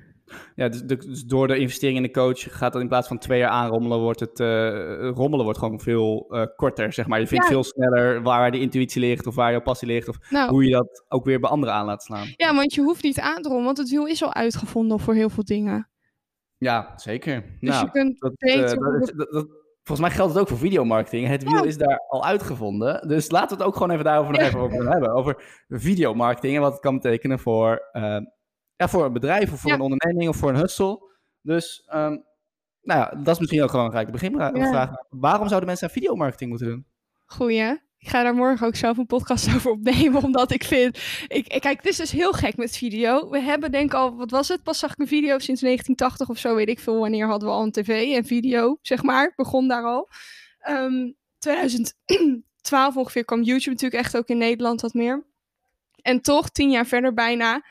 Ja, dus, dus door de investering in de coach gaat dat in plaats van twee jaar aanrommelen, wordt het eh, rommelen wordt gewoon veel eh, korter, zeg maar. Je vindt Ja. veel sneller waar de intuïtie ligt of waar jouw passie ligt of Nou, hoe je dat ook weer bij anderen aan laat slaan. ja, want je hoeft niet aan te rollen, want het wiel is al uitgevonden voor heel veel dingen. Ja, zeker. Dus nou, je kunt dat, beter eh, dat- dat- volgens mij geldt het ook voor videomarketing. Het wiel is daar al uitgevonden. Dus laten we het ook gewoon even daarover nog even over hebben. Over videomarketing en wat het kan betekenen voor, eh, ja, voor een bedrijf of voor Ja. een onderneming of voor een hustle. Dus ehm, nou ja, dat is misschien ook gewoon gelijk de beginvraag. Ja. Waarom zouden mensen aan videomarketing moeten doen? Goeie. Ik ga daar morgen ook zelf een podcast over opnemen, omdat ik vind... Ik, kijk, het is dus heel gek met video. We hebben denk ik al, wat was het? Pas zag ik een video sinds 1980 of zo, weet ik veel. Wanneer hadden we al een tv en video, zeg maar. Begon daar al. Ehm 2012 ongeveer kwam YouTube natuurlijk echt ook in Nederland wat meer. En toch, tien jaar verder bijna,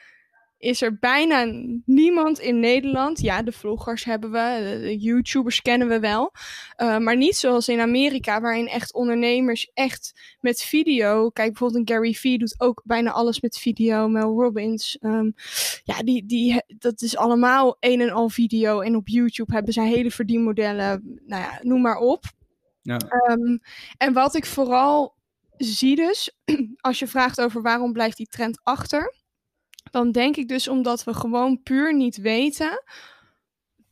is er bijna niemand in Nederland. Ja, de vloggers hebben we, de, YouTubers kennen we wel. Uh, maar niet zoals in Amerika, waarin echt ondernemers echt met video. Kijk, bijvoorbeeld een Gary Vee doet ook bijna alles met video. Mel Robbins. Um, ja, die, die, dat is allemaal een en al video. En op YouTube hebben zij hele verdienmodellen. Nou ja, noem maar op. Ja. Um, en wat ik vooral zie dus, als je vraagt over waarom blijft die trend achter, dan denk ik dus omdat we gewoon puur niet weten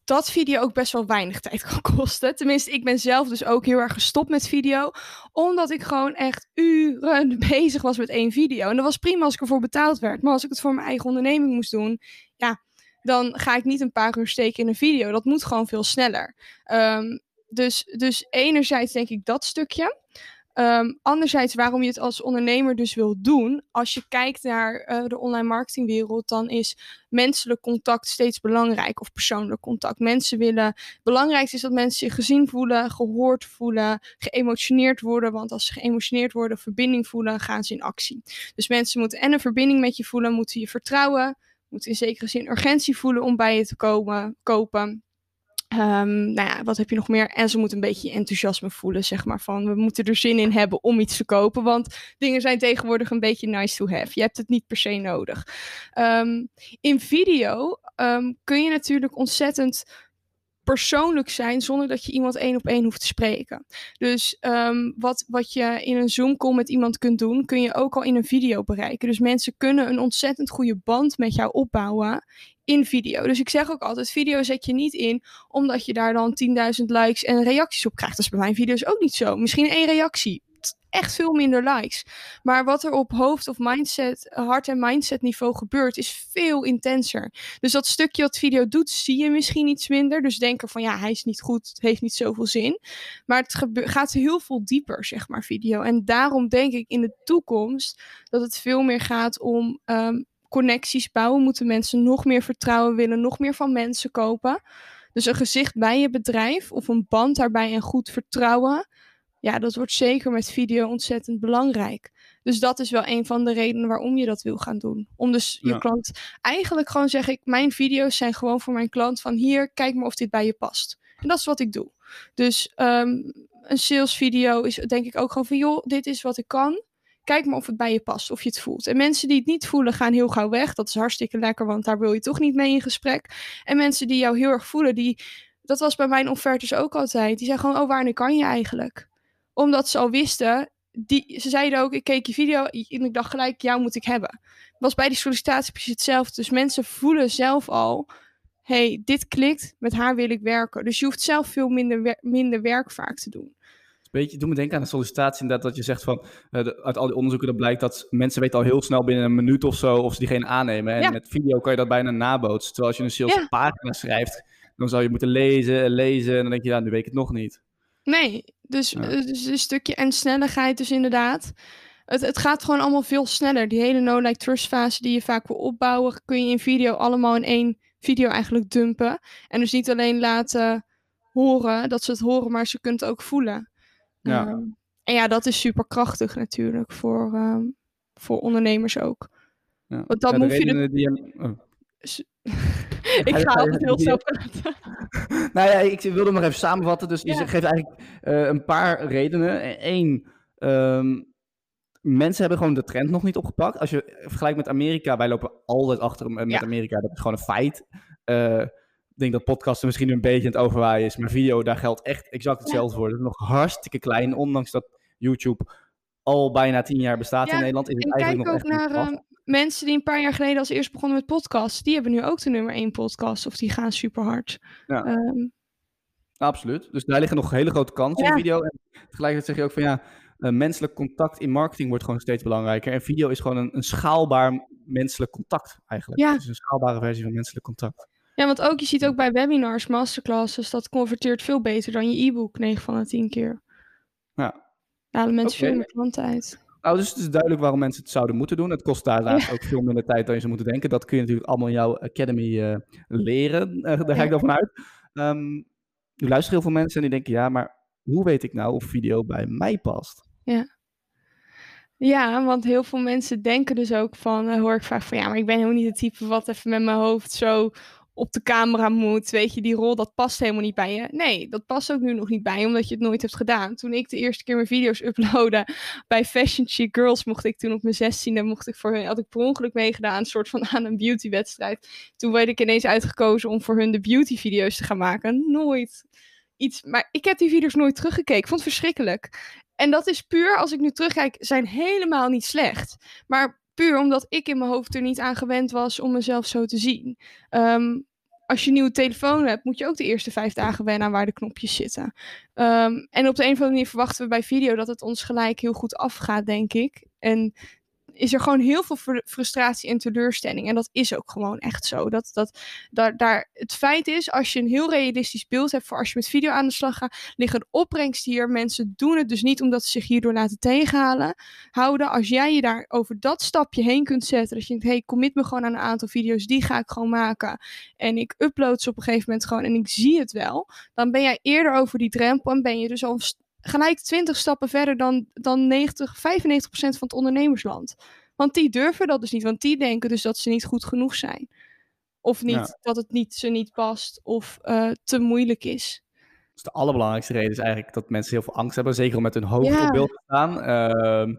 dat video ook best wel weinig tijd kan kosten. Tenminste, ik ben zelf dus ook heel erg gestopt met video, omdat ik gewoon echt uren bezig was met één video. En dat was prima als ik ervoor betaald werd, maar als ik het voor mijn eigen onderneming moest doen, ja, dan ga ik niet een paar uur steken in een video. Dat moet gewoon veel sneller. Um, dus, dus enerzijds denk ik dat stukje. Ehm, anderzijds, waarom je het als ondernemer dus wil doen, als je kijkt naar eh, de online marketingwereld, dan is menselijk contact steeds belangrijk of persoonlijk contact. Mensen willen, het belangrijkste is dat mensen zich gezien voelen, gehoord voelen, geëmotioneerd worden, want als ze geëmotioneerd worden, verbinding voelen, gaan ze in actie. Dus mensen moeten en een verbinding met je voelen, moeten je vertrouwen, moeten in zekere zin urgentie voelen om bij je te komen, kopen. Um, nou ja, wat heb je nog meer? En ze moeten een beetje enthousiasme voelen, zeg maar. Van we moeten er zin in hebben om iets te kopen. Want dingen zijn tegenwoordig een beetje nice to have. Je hebt het niet per se nodig. Um, in video um, kun je natuurlijk ontzettend persoonlijk zijn zonder dat je iemand één op één hoeft te spreken. Dus um, wat, wat je in een Zoom-call met iemand kunt doen, kun je ook al in een video bereiken. Dus mensen kunnen een ontzettend goede band met jou opbouwen in video. Dus ik zeg ook altijd, video zet je niet in omdat je daar dan 10.000 likes en reacties op krijgt. Dat is bij mijn video's ook niet zo. Misschien één reactie echt veel minder likes. Maar wat er op hoofd- of mindset, hart- en mindset niveau gebeurt, is veel intenser. Dus dat stukje wat video doet, zie je misschien iets minder. Dus denken van ja, hij is niet goed, het heeft niet zoveel zin. Maar het gaat heel veel dieper, zeg maar, video. En daarom denk ik in de toekomst dat het veel meer gaat om um, connecties bouwen. Moeten mensen nog meer vertrouwen willen, nog meer van mensen kopen. Dus een gezicht bij je bedrijf of een band daarbij en goed vertrouwen ja, dat wordt zeker met video ontzettend belangrijk. Dus dat is wel een van de redenen waarom je dat wil gaan doen. Om dus je klant, eigenlijk gewoon zeg ik, mijn video's zijn gewoon voor mijn klant van hier, kijk maar of dit bij je past. En dat is wat ik doe. Dus um, een sales video is denk ik ook gewoon van joh, dit is wat ik kan. Kijk maar of het bij je past, of je het voelt. En mensen die het niet voelen, gaan heel gauw weg. Dat is hartstikke lekker, want daar wil je toch niet mee in gesprek. En mensen die jou heel erg voelen, die, dat was bij mijn offertes ook altijd. Die zeggen gewoon, oh, wanneer kan je eigenlijk? Omdat ze al wisten, die, ze zeiden ook, ik keek je video en ik dacht gelijk, jou moet ik hebben. Was bij die sollicitatie precies hetzelfde. Dus mensen voelen zelf al, hey, dit klikt, met haar wil ik werken. Dus je hoeft zelf veel minder, minder werk vaak te doen. Beetje, doe me denken aan de sollicitatie inderdaad, dat je zegt van, uh, uit al die onderzoeken dat blijkt dat mensen weten al heel snel binnen een minuut of zo of ze diegene aannemen. En met video kan je dat bijna nabootsen. Terwijl als je een salespagina ja. schrijft, dan zou je moeten lezen, lezen en dan denk je, ja, nu weet ik het nog niet. Nee, dus, ja. dus een stukje en snelheid dus inderdaad. Het, het gaat gewoon allemaal veel sneller. Die hele no-like trust fase die je vaak wil opbouwen, kun je in video allemaal in één video eigenlijk dumpen. En dus niet alleen laten horen dat ze het horen, maar ze kunnen het ook voelen. Ja. Um, en ja, dat is super krachtig natuurlijk voor, um, voor ondernemers ook. Ja. Want dan ja, je de... die... oh. ik ga altijd heel snel praten. nou ja, ik wilde nog even samenvatten. Dus je geeft eigenlijk uh, een paar redenen. Eén, um, mensen hebben gewoon de trend nog niet opgepakt. Als je vergelijkt met Amerika, wij lopen altijd achter met ja. Amerika. Dat is gewoon een feit. Uh, ik denk dat podcasten misschien een beetje aan het overwaaien is. Maar video, daar geldt echt exact hetzelfde ja. voor. Het is nog hartstikke klein, ondanks dat YouTube al bijna tien jaar bestaat in Nederland. Is het eigenlijk nog ook naar mensen die een paar jaar geleden als eerst begonnen met podcasts. Die hebben nu ook de nummer één podcast of die gaan super hard. Ja. Um, Absoluut. Dus daar liggen nog hele grote kansen ja. in video. En tegelijkertijd zeg je ook van ja, uh, menselijk contact in marketing wordt gewoon steeds belangrijker. En video is gewoon een, een schaalbaar menselijk contact eigenlijk. Ja. Dus een schaalbare versie van menselijk contact. Ja, want ook je ziet ook bij webinars, masterclasses, dat converteert veel beter dan je e-book 9 van de 10 keer. Ja. Halen mensen okay. veel meer klanten uit. Nou, dus het is duidelijk waarom mensen het zouden moeten doen. Het kost daarnaast ja. ook veel minder tijd dan je zou moeten denken. Dat kun je natuurlijk allemaal in jouw academy uh, leren. Uh, daar ga ik dan vanuit. Um, nu luisteren heel veel mensen en die denken, ja, maar hoe weet ik nou of video bij mij past? Ja. Ja, want heel veel mensen denken dus ook van, uh, hoor ik vaak van, ja, maar ik ben helemaal niet het type wat even met mijn hoofd zo op de camera moet. Weet je, die rol, dat past helemaal niet bij je. Nee, dat past ook nu nog niet bij omdat je het nooit hebt gedaan. Toen ik de eerste keer mijn video's uploadde bij Fashion Chic Girls, mocht ik toen op mijn zestiende, mocht ik voor hun, had ik per ongeluk meegedaan, een soort van aan een beautywedstrijd. Toen werd ik ineens uitgekozen om voor hun de beauty video's te gaan maken. Nooit iets, maar ik heb die video's nooit teruggekeken. Ik vond het verschrikkelijk. En dat is puur, als ik nu terugkijk, zijn helemaal niet slecht. Maar Puur omdat ik in mijn hoofd er niet aan gewend was om mezelf zo te zien. Um, als je een nieuwe telefoon hebt, moet je ook de eerste vijf dagen wennen aan waar de knopjes zitten. Um, en op de een of andere manier verwachten we bij video dat het ons gelijk heel goed afgaat, denk ik. En is er gewoon heel veel frustratie en teleurstelling. En dat is ook gewoon echt zo. Dat, dat, daar, daar, het feit is, als je een heel realistisch beeld hebt voor als je met video aan de slag gaat, liggen de opbrengst hier. Mensen doen het dus niet omdat ze zich hierdoor laten tegenhalen. Houden, als jij je daar over dat stapje heen kunt zetten, dat je denkt, hey, commit me gewoon aan een aantal video's, die ga ik gewoon maken. En ik upload ze op een gegeven moment gewoon en ik zie het wel. Dan ben jij eerder over die drempel en ben je dus al gelijk 20 stappen verder dan, dan 90, 95% van het ondernemersland. Want die durven dat dus niet, want die denken dus dat ze niet goed genoeg zijn. Of niet, dat het niet, ze niet past of uh, te moeilijk is. Dus de allerbelangrijkste reden is eigenlijk dat mensen heel veel angst hebben, zeker om met hun hoofd ja. op beeld te staan. Uh,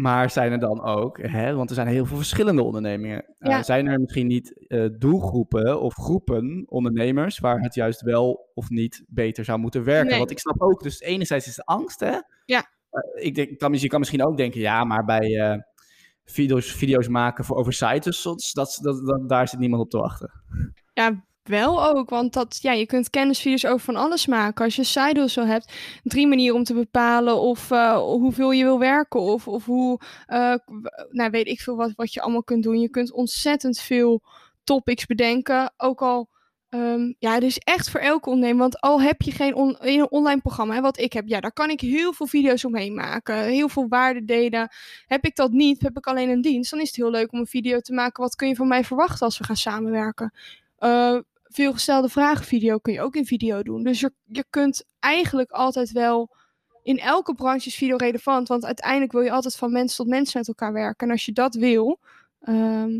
maar zijn er dan ook, hè, want er zijn heel veel verschillende ondernemingen. Uh, zijn er misschien niet uh, doelgroepen of groepen ondernemers waar het juist wel of niet beter zou moeten werken? Nee. Want ik snap ook, dus enerzijds is de angst, hè? Ja. Uh, ik denk, kan, je kan misschien ook denken, ja, maar bij video's, video's maken voor over sites, dat, dat, dat, daar zit niemand op te wachten. Ja, wel ook, want dat, ja, je kunt kennisvideo's over van alles maken. Als je side hustle hebt, drie manieren om te bepalen of uh, hoeveel je wil werken of, of hoe, uh, nou weet ik veel wat, wat je allemaal kunt doen. Je kunt ontzettend veel topics bedenken, ook al... Um, ja, het is echt voor elke ondernemer. Want al heb je geen on een online programma, hè, wat ik heb, ja, daar kan ik heel veel video's omheen maken. Heel veel waarde delen. Heb ik dat niet, heb ik alleen een dienst, dan is het heel leuk om een video te maken. Wat kun je van mij verwachten als we gaan samenwerken? Uh, veelgestelde vragen video kun je ook in video doen. Dus je, je kunt eigenlijk altijd wel. In elke branche is video relevant. Want uiteindelijk wil je altijd van mens tot mens met elkaar werken. En als je dat wil. Ehm,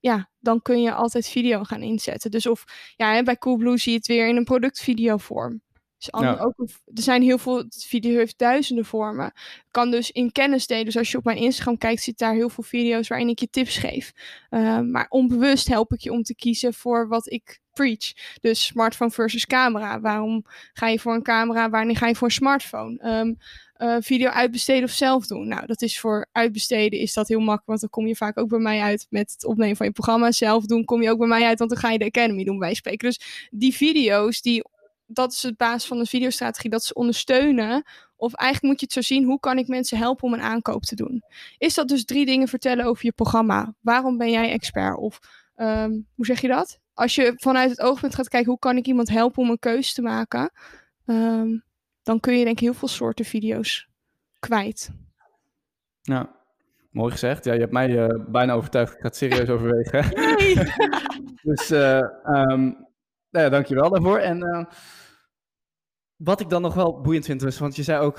ja, dan kun je altijd video gaan inzetten. Dus of ja, bij Coolblue zie je het weer in een productvideo vorm. Dus ook, er zijn heel veel, video heeft duizenden vormen. Kan dus in kennis delen. Dus als je op mijn Instagram kijkt, zit daar heel veel video's waarin ik je tips geef. Ehm, maar onbewust help ik je om te kiezen voor wat ik Dus smartphone versus camera. Waarom ga je voor een camera? Wanneer ga je voor een smartphone? Um, uh, video uitbesteden of zelf doen. Nou, dat is voor uitbesteden is dat heel makkelijk, want dan kom je vaak ook bij mij uit met het opnemen van je programma. Zelf doen kom je ook bij mij uit, want dan ga je de Academy doen bij spreken. Dus die video's die dat is het basis van de videostrategie, dat ze ondersteunen. Of eigenlijk moet je het zo zien, hoe kan ik mensen helpen om een aankoop te doen? Is dat dus drie dingen vertellen over je programma? Waarom ben jij expert? Of um, hoe zeg je dat? Als je vanuit het oogpunt gaat kijken, hoe kan ik iemand helpen om een keuze te maken? Um, dan kun je denk ik heel veel soorten video's kwijt. Ja, mooi gezegd. Ja, je hebt mij uh, bijna overtuigd. Ik ga het serieus overwegen. dus uh, um, nou ja, dankjewel daarvoor. En uh, wat ik dan nog wel boeiend vind, is, want je zei ook,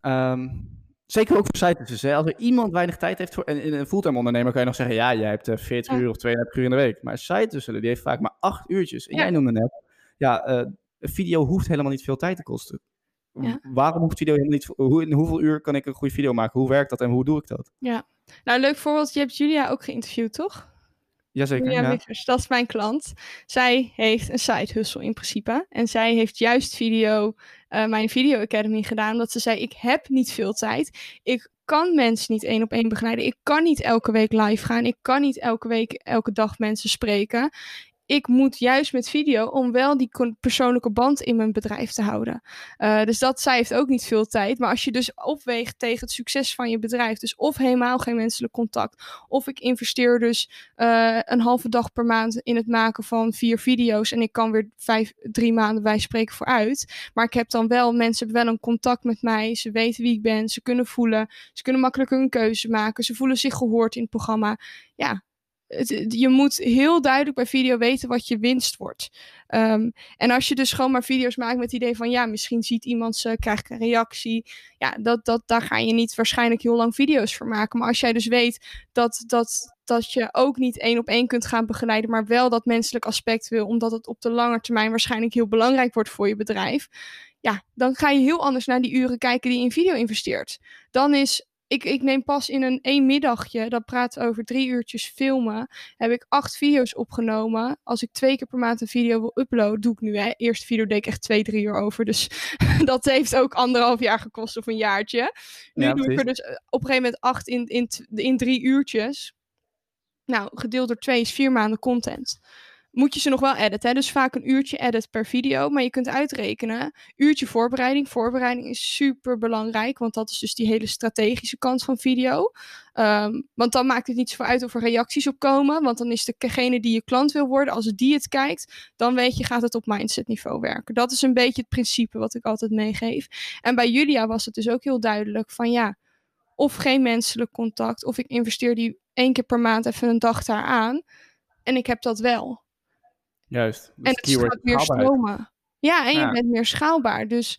um, zeker ook voor sitebusiness, als er iemand weinig tijd heeft voor, en in een fulltime ondernemer kan je nog zeggen, ja, jij hebt uh, 40 ja. uur of 2,5 uur in de week. Maar sitetussen, die heeft vaak maar 8 uurtjes. En ja. jij noemde net, ja, uh, een video hoeft helemaal niet veel tijd te kosten. Ja. Waarom hoeft video helemaal niet, hoe, in hoeveel uur kan ik een goede video maken? Hoe werkt dat en hoe doe ik dat? Ja, nou leuk voorbeeld, je hebt Julia ook geïnterviewd, toch? Jazeker, ja, ja. dat is mijn klant. Zij heeft een side hustle in principe. En zij heeft juist video, uh, mijn Video Academy gedaan. Omdat ze zei, ik heb niet veel tijd. Ik kan mensen niet één op één begeleiden. Ik kan niet elke week live gaan. Ik kan niet elke week, elke dag mensen spreken ik moet juist met video om wel die persoonlijke band in mijn bedrijf te houden. Uh, dus dat, zij heeft ook niet veel tijd. Maar als je dus opweegt tegen het succes van je bedrijf, dus of helemaal geen menselijk contact, of ik investeer dus uh, een halve dag per maand in het maken van vier video's en ik kan weer vijf, drie maanden bij spreken vooruit. Maar ik heb dan wel, mensen hebben wel een contact met mij, ze weten wie ik ben, ze kunnen voelen, ze kunnen makkelijker een keuze maken, ze voelen zich gehoord in het programma. Ja, je moet heel duidelijk bij video weten wat je winst wordt. Um, en als je dus gewoon maar video's maakt met het idee van ja, misschien ziet iemand ze, krijgt een reactie. Ja, dat, dat, daar ga je niet waarschijnlijk heel lang video's voor maken. Maar als jij dus weet dat, dat, dat je ook niet één op één kunt gaan begeleiden, maar wel dat menselijk aspect wil, omdat het op de lange termijn waarschijnlijk heel belangrijk wordt voor je bedrijf. Ja, dan ga je heel anders naar die uren kijken die je in video investeert. Dan is ik, ik neem pas in een één middagje, dat praat over drie uurtjes filmen, heb ik acht video's opgenomen. Als ik twee keer per maand een video wil uploaden, doe ik nu. Hè. Eerste video deed ik echt twee, drie uur over. Dus dat heeft ook anderhalf jaar gekost of een jaartje. Nu ja, doe ik er dus eh, op een gegeven moment acht in, in, in drie uurtjes. Nou, gedeeld door twee is vier maanden content moet je ze nog wel editen. Dus vaak een uurtje edit per video. Maar je kunt uitrekenen, uurtje voorbereiding. Voorbereiding is super belangrijk, want dat is dus die hele strategische kant van video. Ehm, want dan maakt het niet zoveel uit of er reacties op komen. Want dan is degene die je klant wil worden, als die het kijkt, dan weet je, gaat het op mindset niveau werken. Dat is een beetje het principe wat ik altijd meegeef. En bij Julia was het dus ook heel duidelijk van ja, of geen menselijk contact, of ik investeer die één keer per maand even een dag daar aan. En ik heb dat wel. Juist. Dus en het gaat meer stromen. Ja, en je bent meer schaalbaar. Dus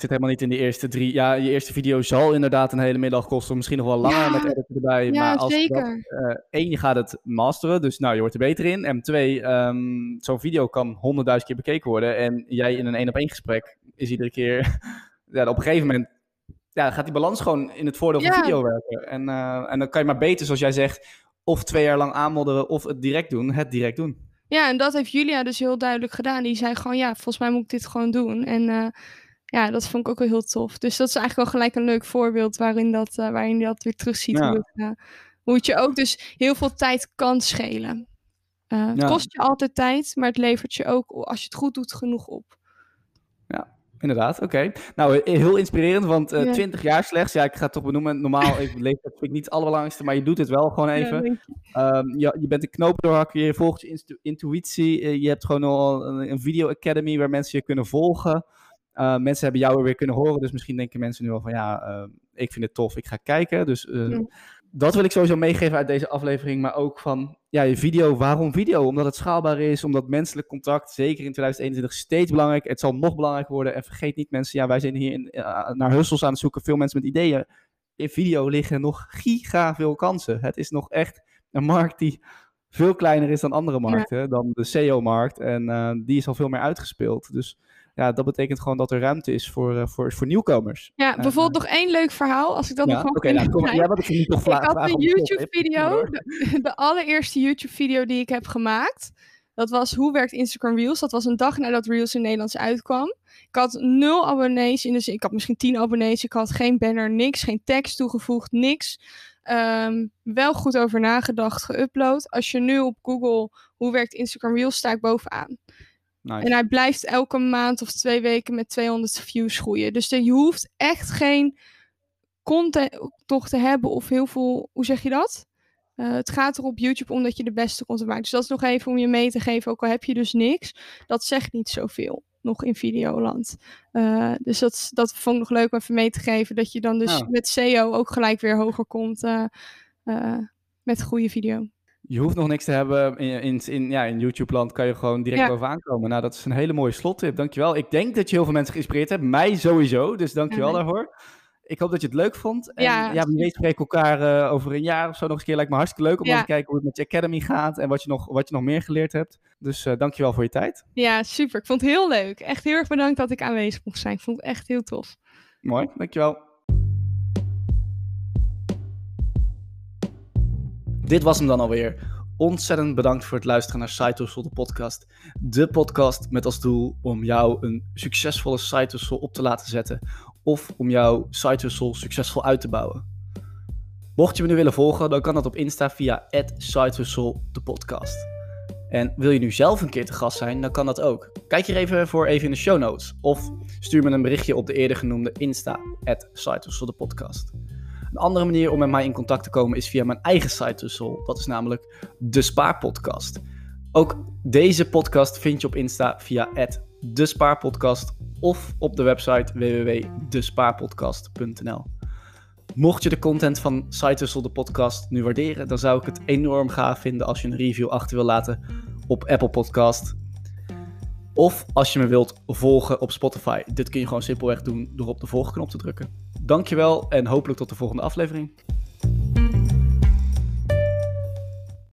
het zit helemaal niet in de eerste drie. Ja, je eerste video zal inderdaad een hele middag kosten. Misschien nog wel langer met editen erbij. Ja, maar als zeker. Dat, uh, één, je gaat het masteren. Dus nou, je wordt er beter in. En twee, um, zo'n video kan honderdduizend keer bekeken worden. En jij in een één op één gesprek is iedere keer... ja, op een gegeven moment ja, gaat die balans gewoon in het voordeel van video werken. En, uh, en dan kan je maar beter, zoals jij zegt, of twee jaar lang aanmodderen of het direct doen. Het direct doen. Ja, en dat heeft Julia dus heel duidelijk gedaan. Die zei gewoon, ja, volgens mij moet ik dit gewoon doen. En uh, ja, dat vond ik ook wel heel tof. Dus dat is eigenlijk wel gelijk een leuk voorbeeld waarin, dat, uh, waarin je dat weer terugziet. Ja. Hoe, het, hoe het je ook dus heel veel tijd kan schelen. Het ja. kost je altijd tijd, maar het levert je ook, als je het goed doet, genoeg op. Ja, Inderdaad, oké. Nou, heel inspirerend, want uh, ja. 20 jaar slechts. Ja, ik ga het toch benoemen. Normaal, ik leef dat vind ik niet het allerbelangrijkste, maar je doet het wel gewoon even. Ja, um, je, je, bent een knoop doorhakken, je volgt je intuïtie. Uh, je hebt gewoon al een, een, video academy waar mensen je kunnen volgen. Uh, mensen hebben jou weer kunnen horen, dus misschien denken mensen nu al van ja, ik vind het tof, ik ga kijken. Dus ja dat wil ik sowieso meegeven uit deze aflevering. Maar ook van ja, je video. Waarom video? Omdat het schaalbaar is. Omdat menselijk contact, zeker in 2021, steeds belangrijk. Het zal nog belangrijker worden. En vergeet niet mensen, ja, wij zijn hier in, uh, naar hustles aan het zoeken. Veel mensen met ideeën. In video liggen nog giga veel kansen. Het is nog echt een markt die veel kleiner is dan andere markten. Ja. Dan de SEO-markt. En uh, die is al veel meer uitgespeeld. Dus ja, dat betekent gewoon dat er ruimte is voor, uh, voor, voor nieuwkomers. Ja, bijvoorbeeld nog één leuk verhaal, als ik dat ja, nog Oké, nou, kom, ja, wat ik niet toch Ik had een YouTube-video, de, de, allereerste YouTube-video die ik heb gemaakt. Dat was Hoe werkt Instagram Reels? Dat was een dag nadat Reels in Nederlands uitkwam. Ik had nul abonnees, in de zin, ik had misschien tien abonnees. Ik had geen banner, niks, geen tekst toegevoegd, niks. Um, wel goed over nagedacht, geüpload. Als je nu op Google Hoe werkt Instagram Reels, sta ik bovenaan. Nice. En hij blijft elke maand of twee weken met 200 views groeien. Dus je hoeft echt geen content toch te hebben of heel veel, hoe zeg je dat? Uh, het gaat er op YouTube om dat je de beste content maakt. Dus dat is nog even om je mee te geven, ook al heb je dus niks. Dat zegt niet zoveel nog in Videoland. Uh, dus dat, dat vond ik nog leuk om even mee te geven. Dat je dan dus met SEO ook gelijk weer hoger komt uh, met goede video je hoeft nog niks te hebben. In, in, in, ja, in YouTube-land kan je gewoon direct ja. bovenaan komen. Nou, dat is een hele mooie slottip. Dankjewel. Ik denk dat je heel veel mensen geïnspireerd hebt. Mij sowieso. Dus dankjewel ja, daarvoor. Ik hoop dat je het leuk vond. En ja, ja weet spreken elkaar uh, over een jaar of zo nog eens een keer. Lijkt me hartstikke leuk om ja. te kijken hoe het met je Academy gaat. En wat je nog, wat je nog meer geleerd hebt. Dus uh, dankjewel voor je tijd. Ja, super. Ik vond het heel leuk. Echt heel erg bedankt dat ik aanwezig mocht zijn. Ik vond het echt heel tof. Mooi, dankjewel. Dit was hem dan alweer. Ontzettend bedankt voor het luisteren naar Site Hustle, de podcast. De podcast met als doel om jou een succesvolle site hustle op te laten zetten. Of om jouw site hustle succesvol uit te bouwen. Mocht je me nu willen volgen, dan kan dat op Insta via @sitehustle de podcast. En wil je nu zelf een keer te gast zijn, dan kan dat ook. Kijk hier even voor even in de show notes. Of stuur me een berichtje op de eerder genoemde Insta, @sitehustle de podcast. Een andere manier om met mij in contact te komen is via mijn eigen site tussel. Dat is namelijk de Spaarpodcast. Ook deze podcast vind je op Insta via de Spaarpodcast of op de website www.despaarpodcast.nl. Mocht je de content van Site de podcast nu waarderen, dan zou ik het enorm gaaf vinden als je een review achter wil laten op Apple Podcast. Of als je me wilt volgen op Spotify. Dit kun je gewoon simpelweg doen door op de volgknop te drukken. Dankjewel en hopelijk tot de volgende aflevering.